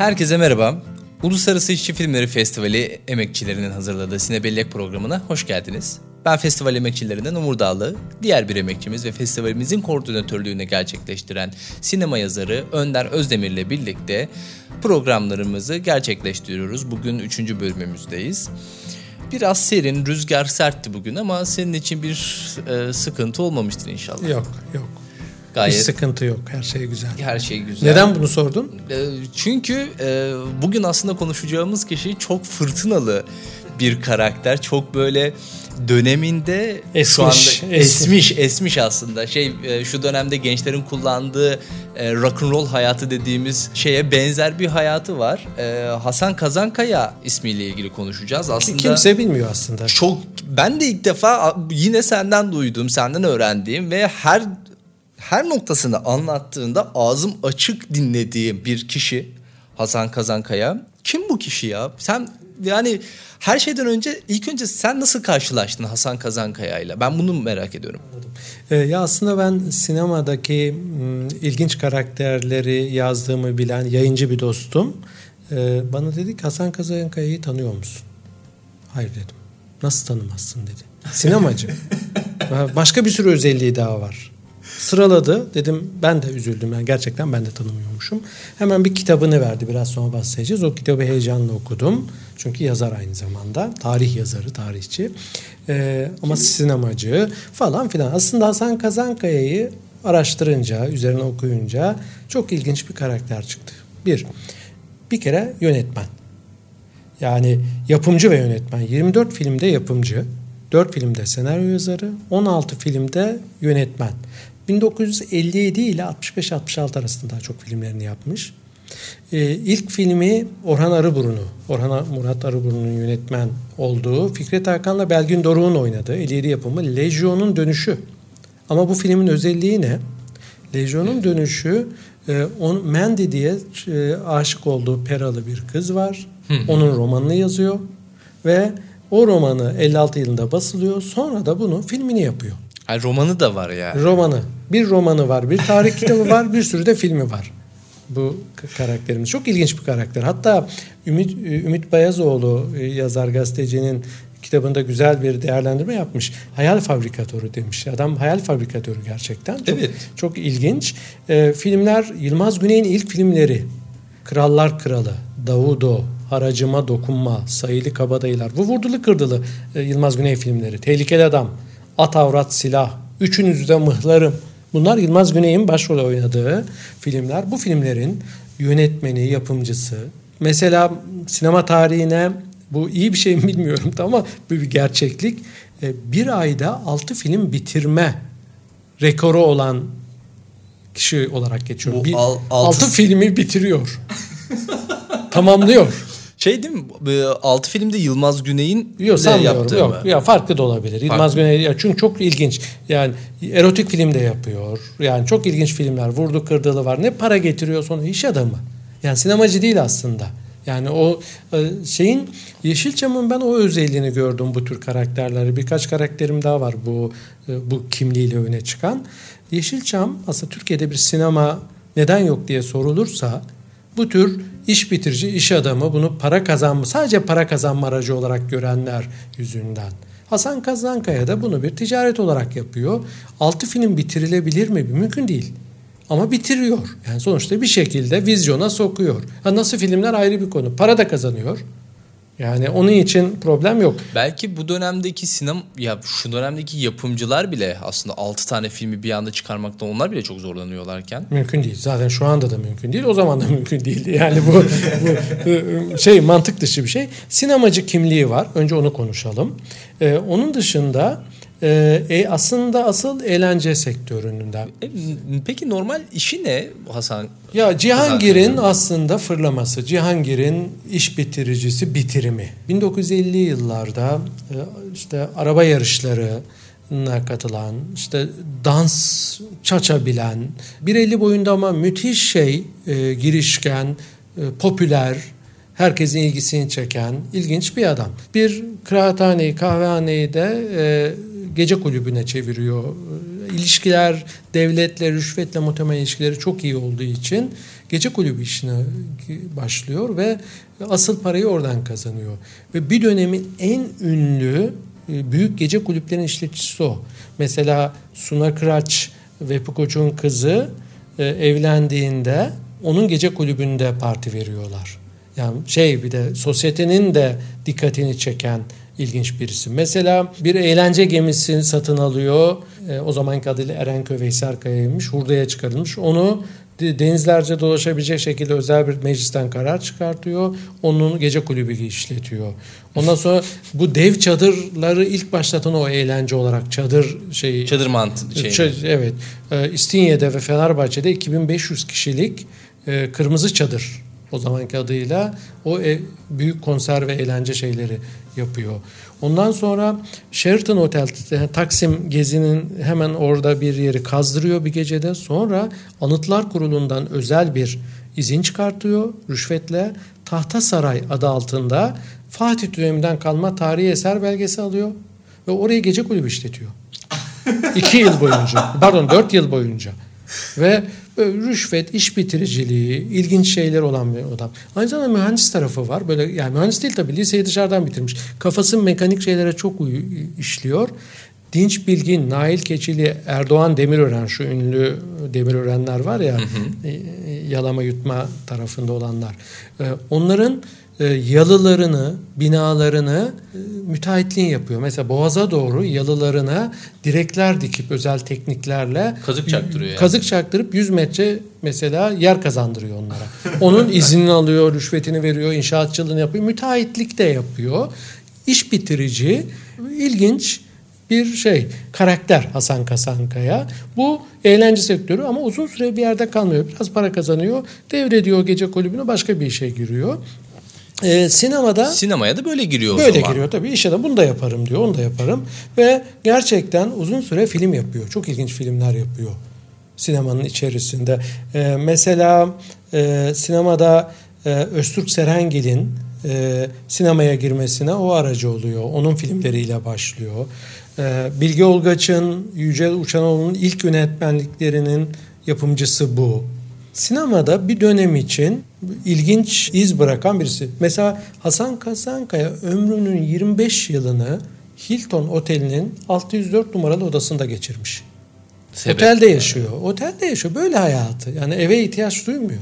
Herkese merhaba. Uluslararası İşçi Filmleri Festivali emekçilerinin hazırladığı Sine Bellek programına hoş geldiniz. Ben festival emekçilerinden Umur Dağlı, diğer bir emekçimiz ve festivalimizin koordinatörlüğünü gerçekleştiren sinema yazarı Önder Özdemir ile birlikte programlarımızı gerçekleştiriyoruz. Bugün 3. bölümümüzdeyiz. Biraz serin, rüzgar sertti bugün ama senin için bir e, sıkıntı olmamıştır inşallah. Yok, yok. Gayet Hiç sıkıntı yok. Her şey güzel. her şey güzel. Neden bunu sordun? E, Çünkü e, bugün aslında konuşacağımız kişi çok fırtınalı bir karakter. Çok böyle döneminde şu Esmiş, anda esmiş. esmiş aslında. Şey e, şu dönemde gençlerin kullandığı e, rock and roll hayatı dediğimiz şeye benzer bir hayatı var. Hasan Kazankaya ismiyle ilgili konuşacağız. Aslında Kimse bilmiyor aslında. çok ben de ilk defa yine senden duydum, senden öğrendiğim ve her her noktasını anlattığında ağzım açık dinlediğim bir kişi Hasan Kazankaya. Kim bu kişi ya? Sen yani her şeyden önce ilk önce sen nasıl karşılaştın Hasan Kazankaya ile? Ben bunu merak ediyorum. Ee, ya aslında ben sinemadaki m, ilginç karakterleri yazdığımı bilen yayıncı bir dostum e, bana dedi ki Hasan Kazankaya'yı tanıyor musun? Hayır dedim. Nasıl tanımazsın dedi. Sinemacı. Başka bir sürü özelliği daha var. Sıraladı. Dedim ben de üzüldüm. Yani gerçekten ben de tanımıyormuşum. Hemen bir kitabını verdi. Biraz sonra bahsedeceğiz. O kitabı heyecanla okudum. Çünkü yazar aynı zamanda. Tarih yazarı, tarihçi. Ee, ama sinemacı falan filan. Aslında Hasan Kazankaya'yı araştırınca, üzerine okuyunca çok ilginç bir karakter çıktı. Bir, bir kere yönetmen. Yani yapımcı ve yönetmen. 24 filmde yapımcı, 4 filmde senaryo yazarı, 16 filmde yönetmen. 1957 ile 65-66 arasında daha çok filmlerini yapmış. Ee, ilk filmi Orhan Arıburnu, Orhan Murat Arıburnu'nun yönetmen olduğu Fikret Hakan'la Belgin Doruk'un oynadığı 57 yapımı Lejyon'un Dönüşü. Ama bu filmin özelliği ne? Lejyon'un Dönüşü e, on, Mandy diye e, aşık olduğu Peralı bir kız var. Onun romanını yazıyor ve o romanı 56 yılında basılıyor. Sonra da bunun filmini yapıyor. Ay romanı da var yani. Romanı. Bir romanı var, bir tarih kitabı var, bir sürü de filmi var. Bu karakterimiz. Çok ilginç bir karakter. Hatta Ümit, Ümit Bayazoğlu e, yazar gazetecinin kitabında güzel bir değerlendirme yapmış. Hayal fabrikatörü demiş. Adam hayal fabrikatörü gerçekten. Çok, Evet. Çok ilginç. E, filmler Yılmaz Güney'in ilk filmleri. Krallar Kralı, Davudo, Haracıma Dokunma, Sayılı Kabadayılar. Bu vurdulu kırdılı e, Yılmaz Güney filmleri. Tehlikeli Adam, At Avrat Silah, Üçünüzü de Mıhlarım. Bunlar Yılmaz Güney'in başrol oynadığı filmler. Bu filmlerin yönetmeni, yapımcısı. Mesela sinema tarihine bu iyi bir şey mi bilmiyorum ama bu bir gerçeklik. E, Bir ayda altı film bitirme rekoru olan kişi olarak geçiyorum. Bu Bir, al- altı- altı filmi bitiriyor. Tamamlıyor. Şey değil mi? 6 filmde Yılmaz Güney'in Yok sanmıyorum. yaptığı Yok. mı? Ya farklı da olabilir. Yılmaz Güney ya çünkü çok ilginç. Yani erotik film de yapıyor. Yani çok ilginç filmler. Vurdu kırdılı var. Ne para getiriyor sonra iş adamı. Yani sinemacı değil aslında. Yani o e, şeyin Yeşilçam'ın ben o özelliğini gördüm bu tür karakterleri. Birkaç karakterim daha var bu e, bu kimliğiyle öne çıkan. Yeşilçam aslında Türkiye'de bir sinema neden yok diye sorulursa bu tür iş bitirici, iş adamı bunu para kazanma, sadece para kazanma aracı olarak görenler yüzünden. Hasan Kazankaya da bunu bir ticaret olarak yapıyor. Altı film bitirilebilir mi? Mümkün değil. Ama bitiriyor. Yani sonuçta bir şekilde vizyona sokuyor. Ha nasıl filmler ayrı bir konu. Para da kazanıyor. Yani onun için problem yok. Belki bu dönemdeki sinema ya şu dönemdeki yapımcılar bile aslında 6 tane filmi bir anda çıkarmakta onlar bile çok zorlanıyorlarken. Mümkün değil. Zaten şu anda da mümkün değil. O zaman da mümkün değildi. Yani bu, bu şey mantık dışı bir şey. Sinemacı kimliği var. Önce onu konuşalım. Ee, onun dışında e, e, aslında asıl eğlence sektöründen. E, peki normal işi ne Hasan? Ya Cihangir'in aslında fırlaması, Cihangir'in iş bitiricisi bitirimi. 1950 yıllarda e, işte araba yarışlarına katılan, işte dans çaça bilen, 1.50 boyunda ama müthiş şey, e, girişken, e, popüler, herkesin ilgisini çeken ilginç bir adam. Bir kıraathaneyi, kahvehaneyi de e, gece kulübüne çeviriyor. ilişkiler devletle, rüşvetle muhtemelen ilişkileri çok iyi olduğu için gece kulübü işine başlıyor ve asıl parayı oradan kazanıyor. Ve bir dönemin en ünlü e, büyük gece kulüplerinin işletçisi o. Mesela Suna Kıraç ve Pukoç'un kızı e, evlendiğinde onun gece kulübünde parti veriyorlar. Yani şey bir de sosyetenin de dikkatini çeken ilginç birisi. Mesela bir eğlence gemisini satın alıyor. E, o zamanki adıyla Erenköy Veysel Kaya'ymış. Hurdaya çıkarılmış. Onu denizlerce dolaşabilecek şekilde özel bir meclisten karar çıkartıyor. Onun gece kulübü işletiyor. Ondan sonra bu dev çadırları ilk başlatan o eğlence olarak çadır şeyi. Çadır mantığı şey. Evet. E, İstinye'de ve Fenerbahçe'de 2500 kişilik e, kırmızı çadır o zamanki adıyla o e, büyük konser ve eğlence şeyleri yapıyor. Ondan sonra Sheraton Hotel Taksim Gezi'nin hemen orada bir yeri kazdırıyor bir gecede. Sonra Anıtlar Kurulu'ndan özel bir izin çıkartıyor rüşvetle. Tahta Saray adı altında Fatih döneminden kalma tarihi eser belgesi alıyor. Ve orayı gece kulübü işletiyor. İki yıl boyunca. Pardon dört yıl boyunca. Ve rüşvet, iş bitiriciliği, ilginç şeyler olan bir adam. Aynı zamanda mühendis tarafı var. Böyle yani mühendis değil tabii liseyi dışarıdan bitirmiş. Kafası mekanik şeylere çok işliyor. Dinç Bilgin, Nail Keçili, Erdoğan Demirören şu ünlü Demirörenler var ya hı hı. E, yalama yutma tarafında olanlar. E, onların e, yalılarını, binalarını e, müteahhitliğin yapıyor. Mesela Boğaz'a doğru yalılarına direkler dikip özel tekniklerle kazık çaktırıyor. Yani. Kazık çaktırıp 100 metre mesela yer kazandırıyor onlara. Onun iznini alıyor, rüşvetini veriyor, inşaatçılığını yapıyor, müteahhitlik de yapıyor. İş bitirici, ilginç bir şey karakter Hasan Kasankaya. Bu eğlence sektörü ama uzun süre bir yerde kalmıyor. Biraz para kazanıyor. Devrediyor gece kulübünü başka bir işe giriyor. Ee, sinemada sinemaya da böyle giriyor böyle o zaman. giriyor tabii. İşte de bunu da yaparım diyor, onu da yaparım ve gerçekten uzun süre film yapıyor. Çok ilginç filmler yapıyor sinemanın içerisinde. Ee, mesela e, sinemada e, Öztürk Serengil'in e, sinemaya girmesine o aracı oluyor. Onun filmleriyle başlıyor. E, Bilge Olgaç'ın, Yücel Uçanoğlu'nun ilk yönetmenliklerinin yapımcısı bu sinemada bir dönem için ilginç iz bırakan birisi. Mesela Hasan Kasankaya ömrünün 25 yılını Hilton Oteli'nin 604 numaralı odasında geçirmiş. Sebep. Otelde yaşıyor. Otelde yaşıyor. Böyle hayatı. Yani eve ihtiyaç duymuyor.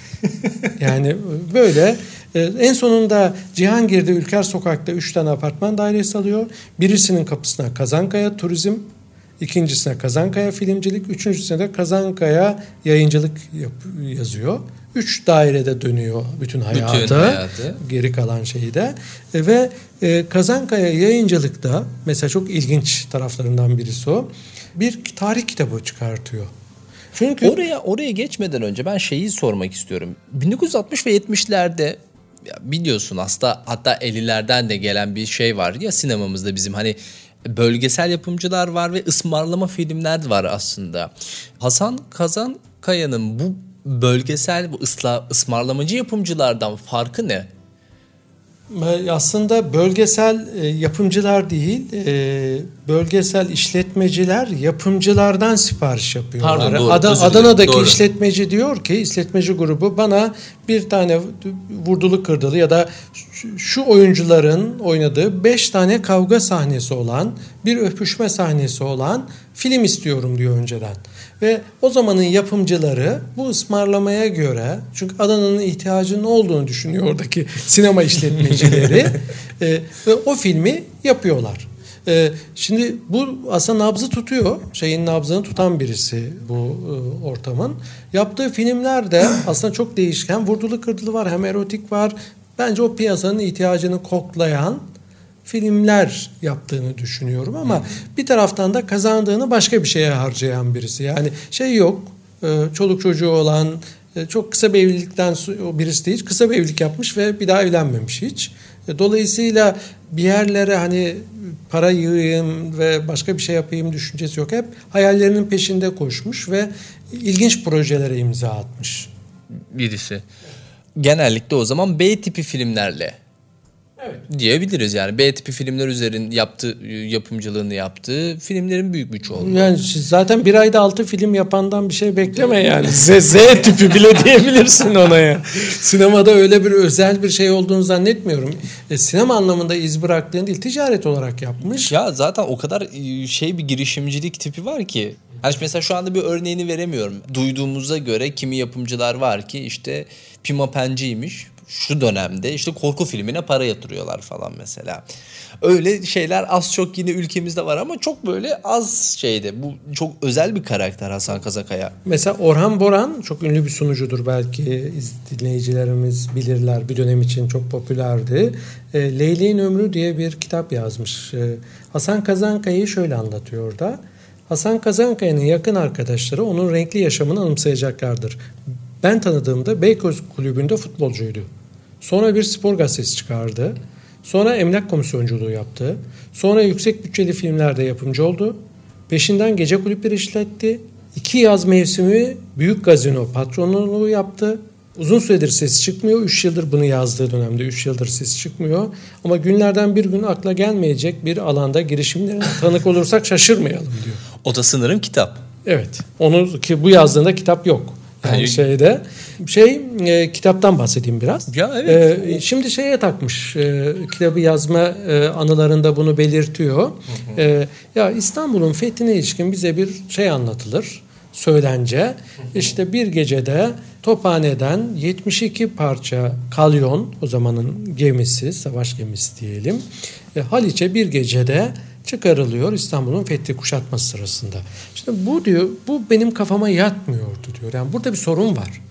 yani böyle e, en sonunda Cihangir'de Ülker Sokak'ta 3 tane apartman dairesi alıyor. Birisinin kapısına Kazankaya Turizm İkincisine Kazankaya Filmcilik, üçüncüsüne de Kazankaya Yayıncılık yap, yazıyor. Üç dairede dönüyor bütün hayatı. Bütün hayatı. Geri kalan şeyi de. E, ve e, Kazankaya Yayıncılık'ta mesela çok ilginç taraflarından birisi o. Bir tarih kitabı çıkartıyor. Çünkü oraya oraya geçmeden önce ben şeyi sormak istiyorum. 1960 ve 70'lerde biliyorsun hasta hatta 50'lerden de gelen bir şey var ya sinemamızda bizim hani bölgesel yapımcılar var ve ısmarlama filmler var aslında. Hasan Kazan Kaya'nın bu bölgesel bu ısla, ısmarlamacı yapımcılardan farkı ne? Aslında bölgesel e, yapımcılar değil, e, bölgesel işletmeciler yapımcılardan sipariş yapıyorlar. Pardon, doğru, Ad- Adana'daki doğru. işletmeci diyor ki, işletmeci grubu bana bir tane vurdulu kırdılı ya da şu oyuncuların oynadığı beş tane kavga sahnesi olan, bir öpüşme sahnesi olan film istiyorum diyor önceden. Ve o zamanın yapımcıları bu ısmarlamaya göre çünkü Adana'nın ihtiyacının olduğunu düşünüyor oradaki sinema işletmecileri e, ve o filmi yapıyorlar. E, şimdi bu aslında nabzı tutuyor. Şeyin nabzını tutan birisi bu e, ortamın. Yaptığı filmler de aslında çok değişken. Vurdulu kırdılı var hem erotik var. Bence o piyasanın ihtiyacını koklayan filmler yaptığını düşünüyorum ama hmm. bir taraftan da kazandığını başka bir şeye harcayan birisi. Yani şey yok, e, çoluk çocuğu olan, e, çok kısa bir evlilikten birisi değil, kısa bir evlilik yapmış ve bir daha evlenmemiş hiç. E, dolayısıyla bir yerlere hani para yığayım ve başka bir şey yapayım düşüncesi yok. Hep hayallerinin peşinde koşmuş ve ilginç projelere imza atmış. Birisi. Genellikle o zaman B tipi filmlerle Evet. diyebiliriz yani B tipi filmler üzerin yaptığı yapımcılığını yaptığı filmlerin büyük bir çoğunluğu. Yani zaten bir ayda altı film yapandan bir şey bekleme yani. Z, Z tipi bile diyebilirsin ona ya. Sinemada öyle bir özel bir şey olduğunu zannetmiyorum. E, sinema anlamında iz bıraktığın değil ticaret olarak yapmış. Ya zaten o kadar e, şey bir girişimcilik tipi var ki Hani mesela şu anda bir örneğini veremiyorum. Duyduğumuza göre kimi yapımcılar var ki işte Pima Penciymiş şu dönemde işte korku filmine para yatırıyorlar falan mesela. Öyle şeyler az çok yine ülkemizde var ama çok böyle az şeyde. Bu çok özel bir karakter Hasan Kazakaya. Mesela Orhan Boran çok ünlü bir sunucudur belki dinleyicilerimiz bilirler. Bir dönem için çok popülerdi. E, Leyli'nin Ömrü diye bir kitap yazmış. E, Hasan Kazankaya'yı şöyle anlatıyor da. Hasan Kazankaya'nın yakın arkadaşları onun renkli yaşamını anımsayacaklardır. Ben tanıdığımda Beykoz Kulübü'nde futbolcuydu. Sonra bir spor gazetesi çıkardı. Sonra emlak komisyonculuğu yaptı. Sonra yüksek bütçeli filmlerde yapımcı oldu. Peşinden gece kulüpleri işletti. İki yaz mevsimi büyük gazino patronluğu yaptı. Uzun süredir ses çıkmıyor. Üç yıldır bunu yazdığı dönemde üç yıldır ses çıkmıyor. Ama günlerden bir gün akla gelmeyecek bir alanda girişimlere tanık olursak şaşırmayalım diyor. O da sanırım kitap. Evet. Onu ki bu yazdığında kitap yok. Yani şeyde şey e, kitaptan bahsedeyim biraz. Ya evet. E, şimdi şeye takmış e, kitabı yazma e, anılarında bunu belirtiyor. Hı hı. E, ya İstanbul'un fethine ilişkin bize bir şey anlatılır. Söylence. Hı hı. İşte bir gecede Tophane'den 72 parça kalyon o zamanın gemisi, savaş gemisi diyelim. E, Haliç'e bir gecede çıkarılıyor İstanbul'un fethi kuşatması sırasında. İşte bu diyor, bu benim kafama yatmıyordu diyor. Yani burada bir sorun var.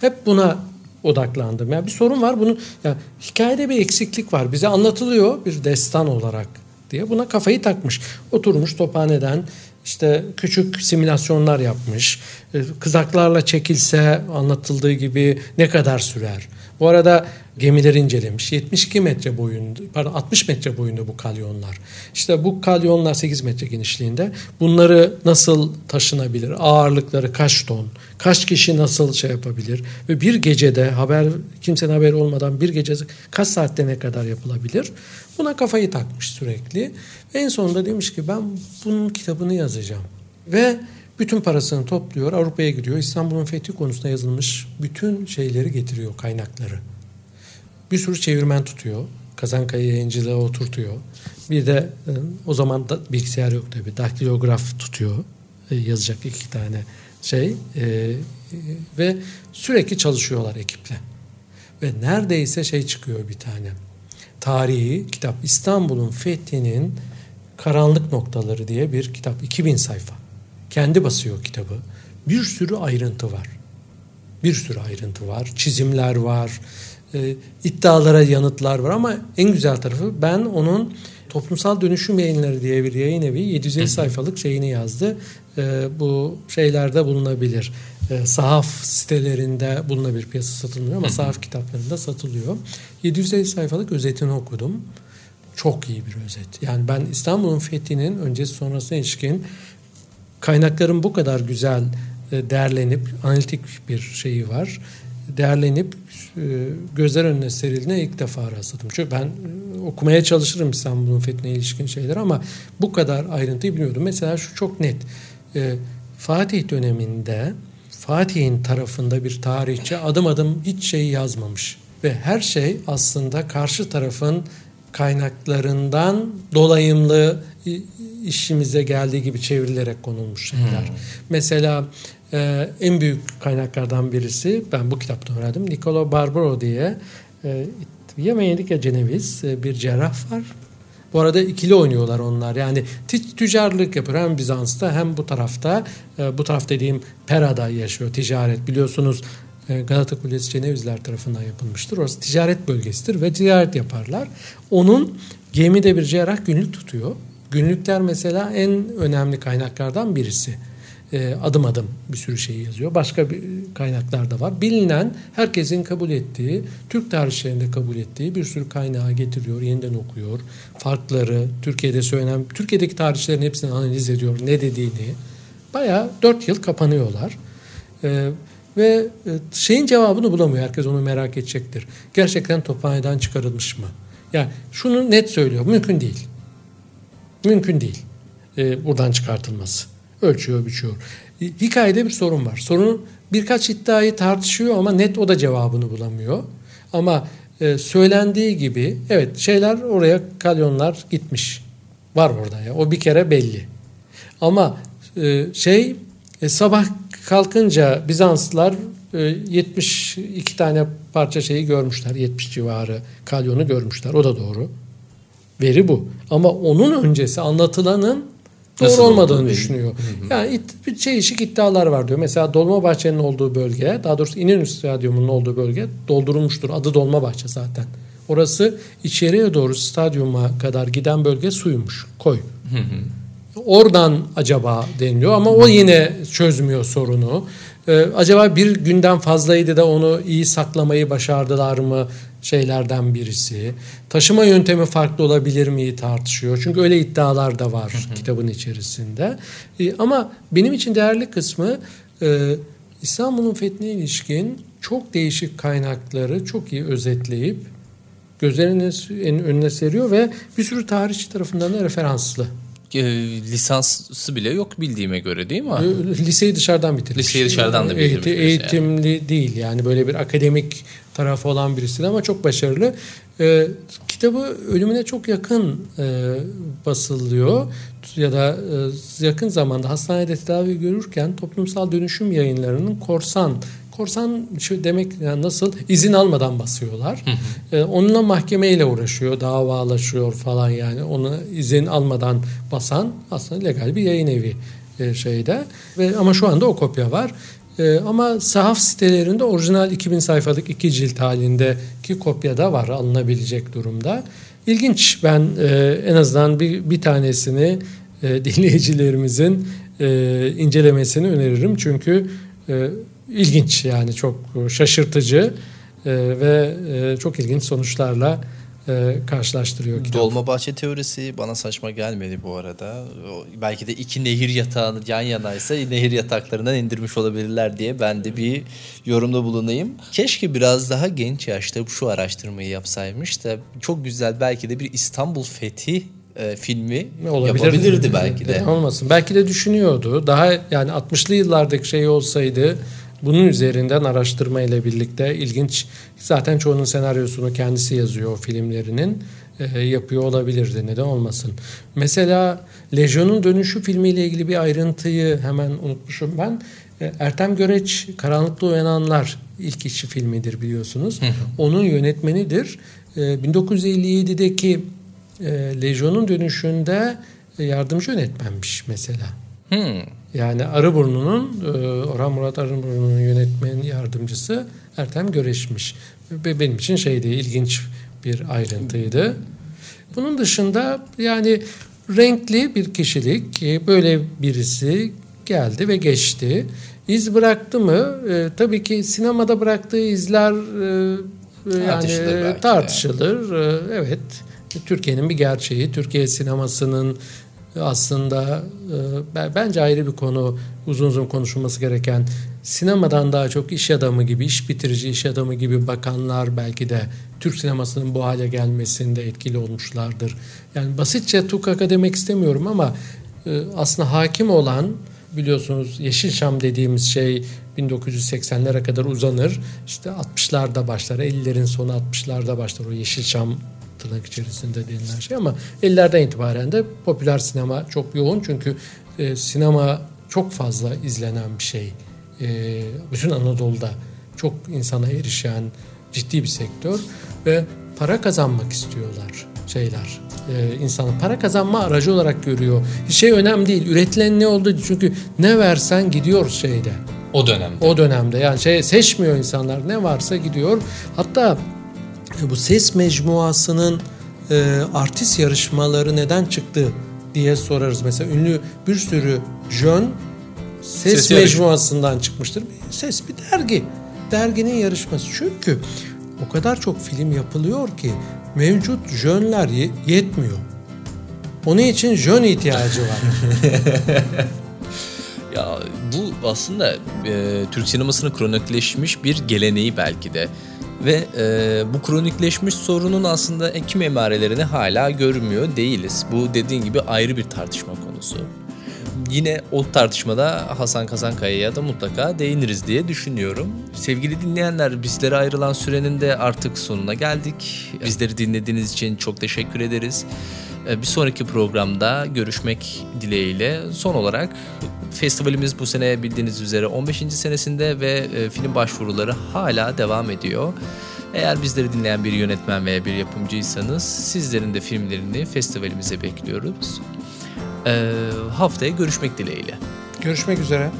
Hep buna odaklandım. Yani bir sorun var. Bunun yani hikayede bir eksiklik var. Bize anlatılıyor bir destan olarak diye buna kafayı takmış. Oturmuş tophaneden işte küçük simülasyonlar yapmış. E, kızaklarla çekilse anlatıldığı gibi ne kadar sürer? Bu arada gemileri incelemiş. 72 metre boyunda, pardon 60 metre boyunda bu kalyonlar. İşte bu kalyonlar 8 metre genişliğinde. Bunları nasıl taşınabilir? Ağırlıkları kaç ton? Kaç kişi nasıl şey yapabilir? Ve bir gecede haber kimsenin haberi olmadan bir gece kaç saatte ne kadar yapılabilir? Buna kafayı takmış sürekli. Ve en sonunda demiş ki ben bunun kitabını yazacağım. Ve bütün parasını topluyor, Avrupa'ya gidiyor. İstanbul'un fethi konusunda yazılmış bütün şeyleri getiriyor, kaynakları. Bir sürü çevirmen tutuyor. Kazankaya yayıncılığa oturtuyor. Bir de e, o zaman da bilgisayar yok tabii. Daktilograf tutuyor. E, yazacak iki tane şey. E, ve sürekli çalışıyorlar ekiple. Ve neredeyse şey çıkıyor bir tane. Tarihi kitap İstanbul'un fethinin karanlık noktaları diye bir kitap. 2000 sayfa. Kendi basıyor kitabı. Bir sürü ayrıntı var. Bir sürü ayrıntı var. Çizimler var. E, iddialara yanıtlar var ama en güzel tarafı ben onun Toplumsal Dönüşüm Yayınları diye bir yayın evi 750 sayfalık şeyini yazdı. E, bu şeylerde bulunabilir. E, sahaf sitelerinde bulunabilir piyasa satılmıyor ama sahaf kitaplarında satılıyor. 750 sayfalık özetini okudum. Çok iyi bir özet. Yani ben İstanbul'un fethinin öncesi sonrasına ilişkin kaynakların bu kadar güzel e, değerlenip analitik bir şeyi var. Değerlenip e, gözler önüne serildiğine ilk defa rastladım. Çünkü ben e, okumaya çalışırım İstanbul'un fethine ilişkin şeyler ama bu kadar ayrıntıyı bilmiyordum. Mesela şu çok net. Fatih döneminde Fatih'in tarafında bir tarihçi adım adım hiç şey yazmamış. Ve her şey aslında karşı tarafın kaynaklarından dolayımlı işimize geldiği gibi çevrilerek konulmuş şeyler. Hmm. Mesela e, en büyük kaynaklardan birisi ben bu kitapta öğrendim. Niccolo Barbaro diye e, ya Venedik ya Ceneviz e, bir cerrah var. Bu arada ikili oynuyorlar onlar. Yani tüccarlık yapıyor hem Bizans'ta hem bu tarafta. E, bu taraf dediğim Pera'da yaşıyor ticaret. Biliyorsunuz e, Galata Kulesi Cenevizler tarafından yapılmıştır. Orası ticaret bölgesidir ve ticaret yaparlar. Onun gemide bir cerrah günlük tutuyor. Günlükler mesela en önemli kaynaklardan birisi. E, adım adım bir sürü şey yazıyor. Başka bir kaynaklar da var. Bilinen, herkesin kabul ettiği, Türk tarihçilerinde kabul ettiği bir sürü kaynağı getiriyor, yeniden okuyor. Farkları, Türkiye'de söylenen, Türkiye'deki tarihçilerin hepsini analiz ediyor, ne dediğini. Bayağı dört yıl kapanıyorlar. E, ve şeyin cevabını bulamıyor. Herkes onu merak edecektir. Gerçekten tophaneden çıkarılmış mı? Yani şunu net söylüyor. Mümkün değil. Mümkün değil. Ee, buradan çıkartılması. Ölçüyor, biçiyor. Hikayede bir sorun var. Sorun birkaç iddiayı tartışıyor ama net o da cevabını bulamıyor. Ama e, söylendiği gibi evet şeyler oraya kalyonlar gitmiş. Var orada ya. O bir kere belli. Ama e, şey e, sabah kalkınca Bizanslılar e, 72 tane parça şeyi görmüşler. 70 civarı kalyonu görmüşler. O da doğru. Veri bu. Ama onun öncesi anlatılanın doğru Nasıl olmadığını oldu? düşünüyor. Yani it, bir çeşitli iddialar var diyor. Mesela Dolmabahçe'nin olduğu bölge, daha doğrusu İnönü Stadyumu'nun olduğu bölge doldurulmuştur. Adı Dolmabahçe zaten. Orası içeriye doğru stadyuma kadar giden bölge suymuş, koy. Oradan acaba deniliyor ama o yine çözmüyor sorunu. Ee, acaba bir günden fazlaydı da onu iyi saklamayı başardılar mı şeylerden birisi. Taşıma yöntemi farklı olabilir mi tartışıyor. Çünkü öyle iddialar da var kitabın içerisinde. Ee, ama benim için değerli kısmı e, İstanbul'un fethine ilişkin çok değişik kaynakları çok iyi özetleyip gözlerinin önüne seriyor ve bir sürü tarihçi tarafından da referanslı. E, lisansı bile yok bildiğime göre değil mi? Liseyi dışarıdan bitirmiş. Liseyi dışarıdan da bitirmiş yani. Eğitimli değil yani böyle bir akademik tarafı olan birisi de ama çok başarılı. Ee, kitabı ölümüne çok yakın e, basılıyor ya da e, yakın zamanda hastanede tedavi görürken toplumsal dönüşüm yayınlarının korsan korsan şu demek yani nasıl izin almadan basıyorlar. Ee, onunla mahkemeyle uğraşıyor, davalaşıyor falan yani. Onu izin almadan basan aslında legal bir yayın evi e, şeyde. Ve ama şu anda o kopya var. E, ama sahaf sitelerinde orijinal 2000 sayfalık iki cilt halindeki kopya da var alınabilecek durumda. İlginç ben e, en azından bir, bir tanesini e, dinleyicilerimizin e, incelemesini öneririm. Çünkü e, ilginç yani çok şaşırtıcı e, ve e, çok ilginç sonuçlarla e, karşılaştırıyor kitap. Dolmabahçe teorisi bana saçma gelmedi bu arada. O, belki de iki nehir yatağı yan yanaysa nehir yataklarından indirmiş olabilirler diye ben de bir yorumda bulunayım. Keşke biraz daha genç yaşta şu araştırmayı yapsaymış da çok güzel belki de bir İstanbul Fethi e, filmi yapabilirdi belki de. Olmasın. Belki de düşünüyordu. Daha yani 60'lı yıllardaki şey olsaydı bunun üzerinden araştırma ile birlikte ilginç zaten çoğunun senaryosunu kendisi yazıyor o filmlerinin e, yapıyor olabilirdi. Neden olmasın. Mesela Lejyon'un Dönüşü filmiyle ilgili bir ayrıntıyı hemen unutmuşum ben. E, Ertem Göreç Karanlıkta Uyananlar ilk işi filmidir biliyorsunuz. Onun yönetmenidir. E, 1957'deki e, Lejyon'un dönüşünde e, yardımcı yönetmenmiş mesela. Hmm. Yani Arıburnu'nun, e, Orhan Murat Arıburnu'nun yönetmen yardımcısı Ertem Göreş'miş. Ve benim için şeydi, ilginç bir ayrıntıydı. Bunun dışında yani renkli bir kişilik, e, böyle birisi geldi ve geçti. İz bıraktı mı? E, tabii ki sinemada bıraktığı izler e, yani Tartışılır belki de. tartışılır. E, evet, Türkiye'nin bir gerçeği, Türkiye sinemasının aslında e, ben- bence ayrı bir konu uzun uzun konuşulması gereken sinemadan daha çok iş adamı gibi iş bitirici iş adamı gibi bakanlar belki de Türk sinemasının bu hale gelmesinde etkili olmuşlardır. Yani basitçe tukaka demek istemiyorum ama e, aslında hakim olan biliyorsunuz Yeşilçam dediğimiz şey 1980'lere kadar uzanır. İşte 60'larda başlar, 50'lerin sonu 60'larda başlar o Yeşilçam tırnak içerisinde denilen şey ama 50'lerden itibaren de popüler sinema çok yoğun çünkü e, sinema çok fazla izlenen bir şey. E, bütün Anadolu'da çok insana erişen ciddi bir sektör ve para kazanmak istiyorlar şeyler. E, insanı para kazanma aracı olarak görüyor. Şey önemli değil. Üretilen ne oldu? Çünkü ne versen gidiyor şeyde. O dönemde. O dönemde yani şey seçmiyor insanlar ne varsa gidiyor. Hatta bu ses mecmuasının e, artist yarışmaları neden çıktı diye sorarız. Mesela ünlü bir sürü jön ses, Ses yarış- mecmuasından çıkmıştır. Ses bir dergi. Derginin yarışması. Çünkü o kadar çok film yapılıyor ki mevcut jönler ye- yetmiyor. Onun için jön ihtiyacı var. Ya bu aslında e, Türk sinemasının kronikleşmiş bir geleneği belki de. Ve e, bu kronikleşmiş sorunun aslında ekim emarelerini hala görmüyor değiliz. Bu dediğin gibi ayrı bir tartışma konusu. Yine o tartışmada Hasan Kazankaya'ya da mutlaka değiniriz diye düşünüyorum. Sevgili dinleyenler bizlere ayrılan sürenin de artık sonuna geldik. Bizleri dinlediğiniz için çok teşekkür ederiz. Bir sonraki programda görüşmek dileğiyle son olarak festivalimiz bu sene bildiğiniz üzere 15. senesinde ve e, film başvuruları hala devam ediyor. Eğer bizleri dinleyen bir yönetmen veya bir yapımcıysanız sizlerin de filmlerini festivalimize bekliyoruz. Ee, haftaya görüşmek dileğiyle. Görüşmek üzere.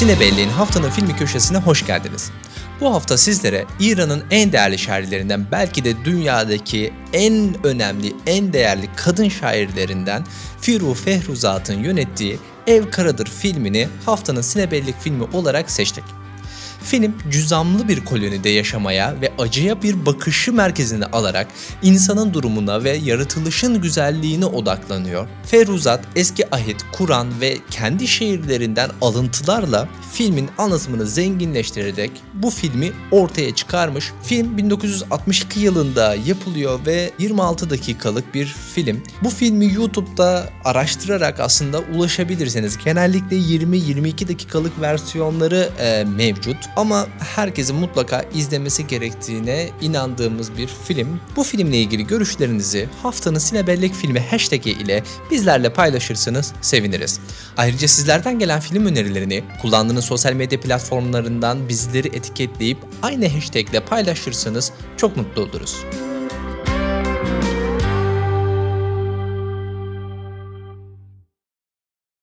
Sinebelli'nin haftanın filmi köşesine hoş geldiniz. Bu hafta sizlere İran'ın en değerli şairlerinden belki de dünyadaki en önemli, en değerli kadın şairlerinden Firu Fehruzat'ın yönettiği Ev Karadır filmini haftanın sinebellik filmi olarak seçtik. Film cüzamlı bir kolonide yaşamaya ve acıya bir bakışı merkezine alarak insanın durumuna ve yaratılışın güzelliğine odaklanıyor. Feruzat eski ahit, Kur'an ve kendi şehirlerinden alıntılarla filmin anlatımını zenginleştirerek bu filmi ortaya çıkarmış. Film 1962 yılında yapılıyor ve 26 dakikalık bir film. Bu filmi YouTube'da araştırarak aslında ulaşabilirsiniz. Genellikle 20-22 dakikalık versiyonları e, mevcut ama herkesin mutlaka izlemesi gerektiğine inandığımız bir film. Bu filmle ilgili görüşlerinizi haftanın Sinebellek filmi hashtag ile bizlerle paylaşırsanız seviniriz. Ayrıca sizlerden gelen film önerilerini kullandığınız sosyal medya platformlarından bizleri etiketleyip aynı hashtag ile paylaşırsanız çok mutlu oluruz.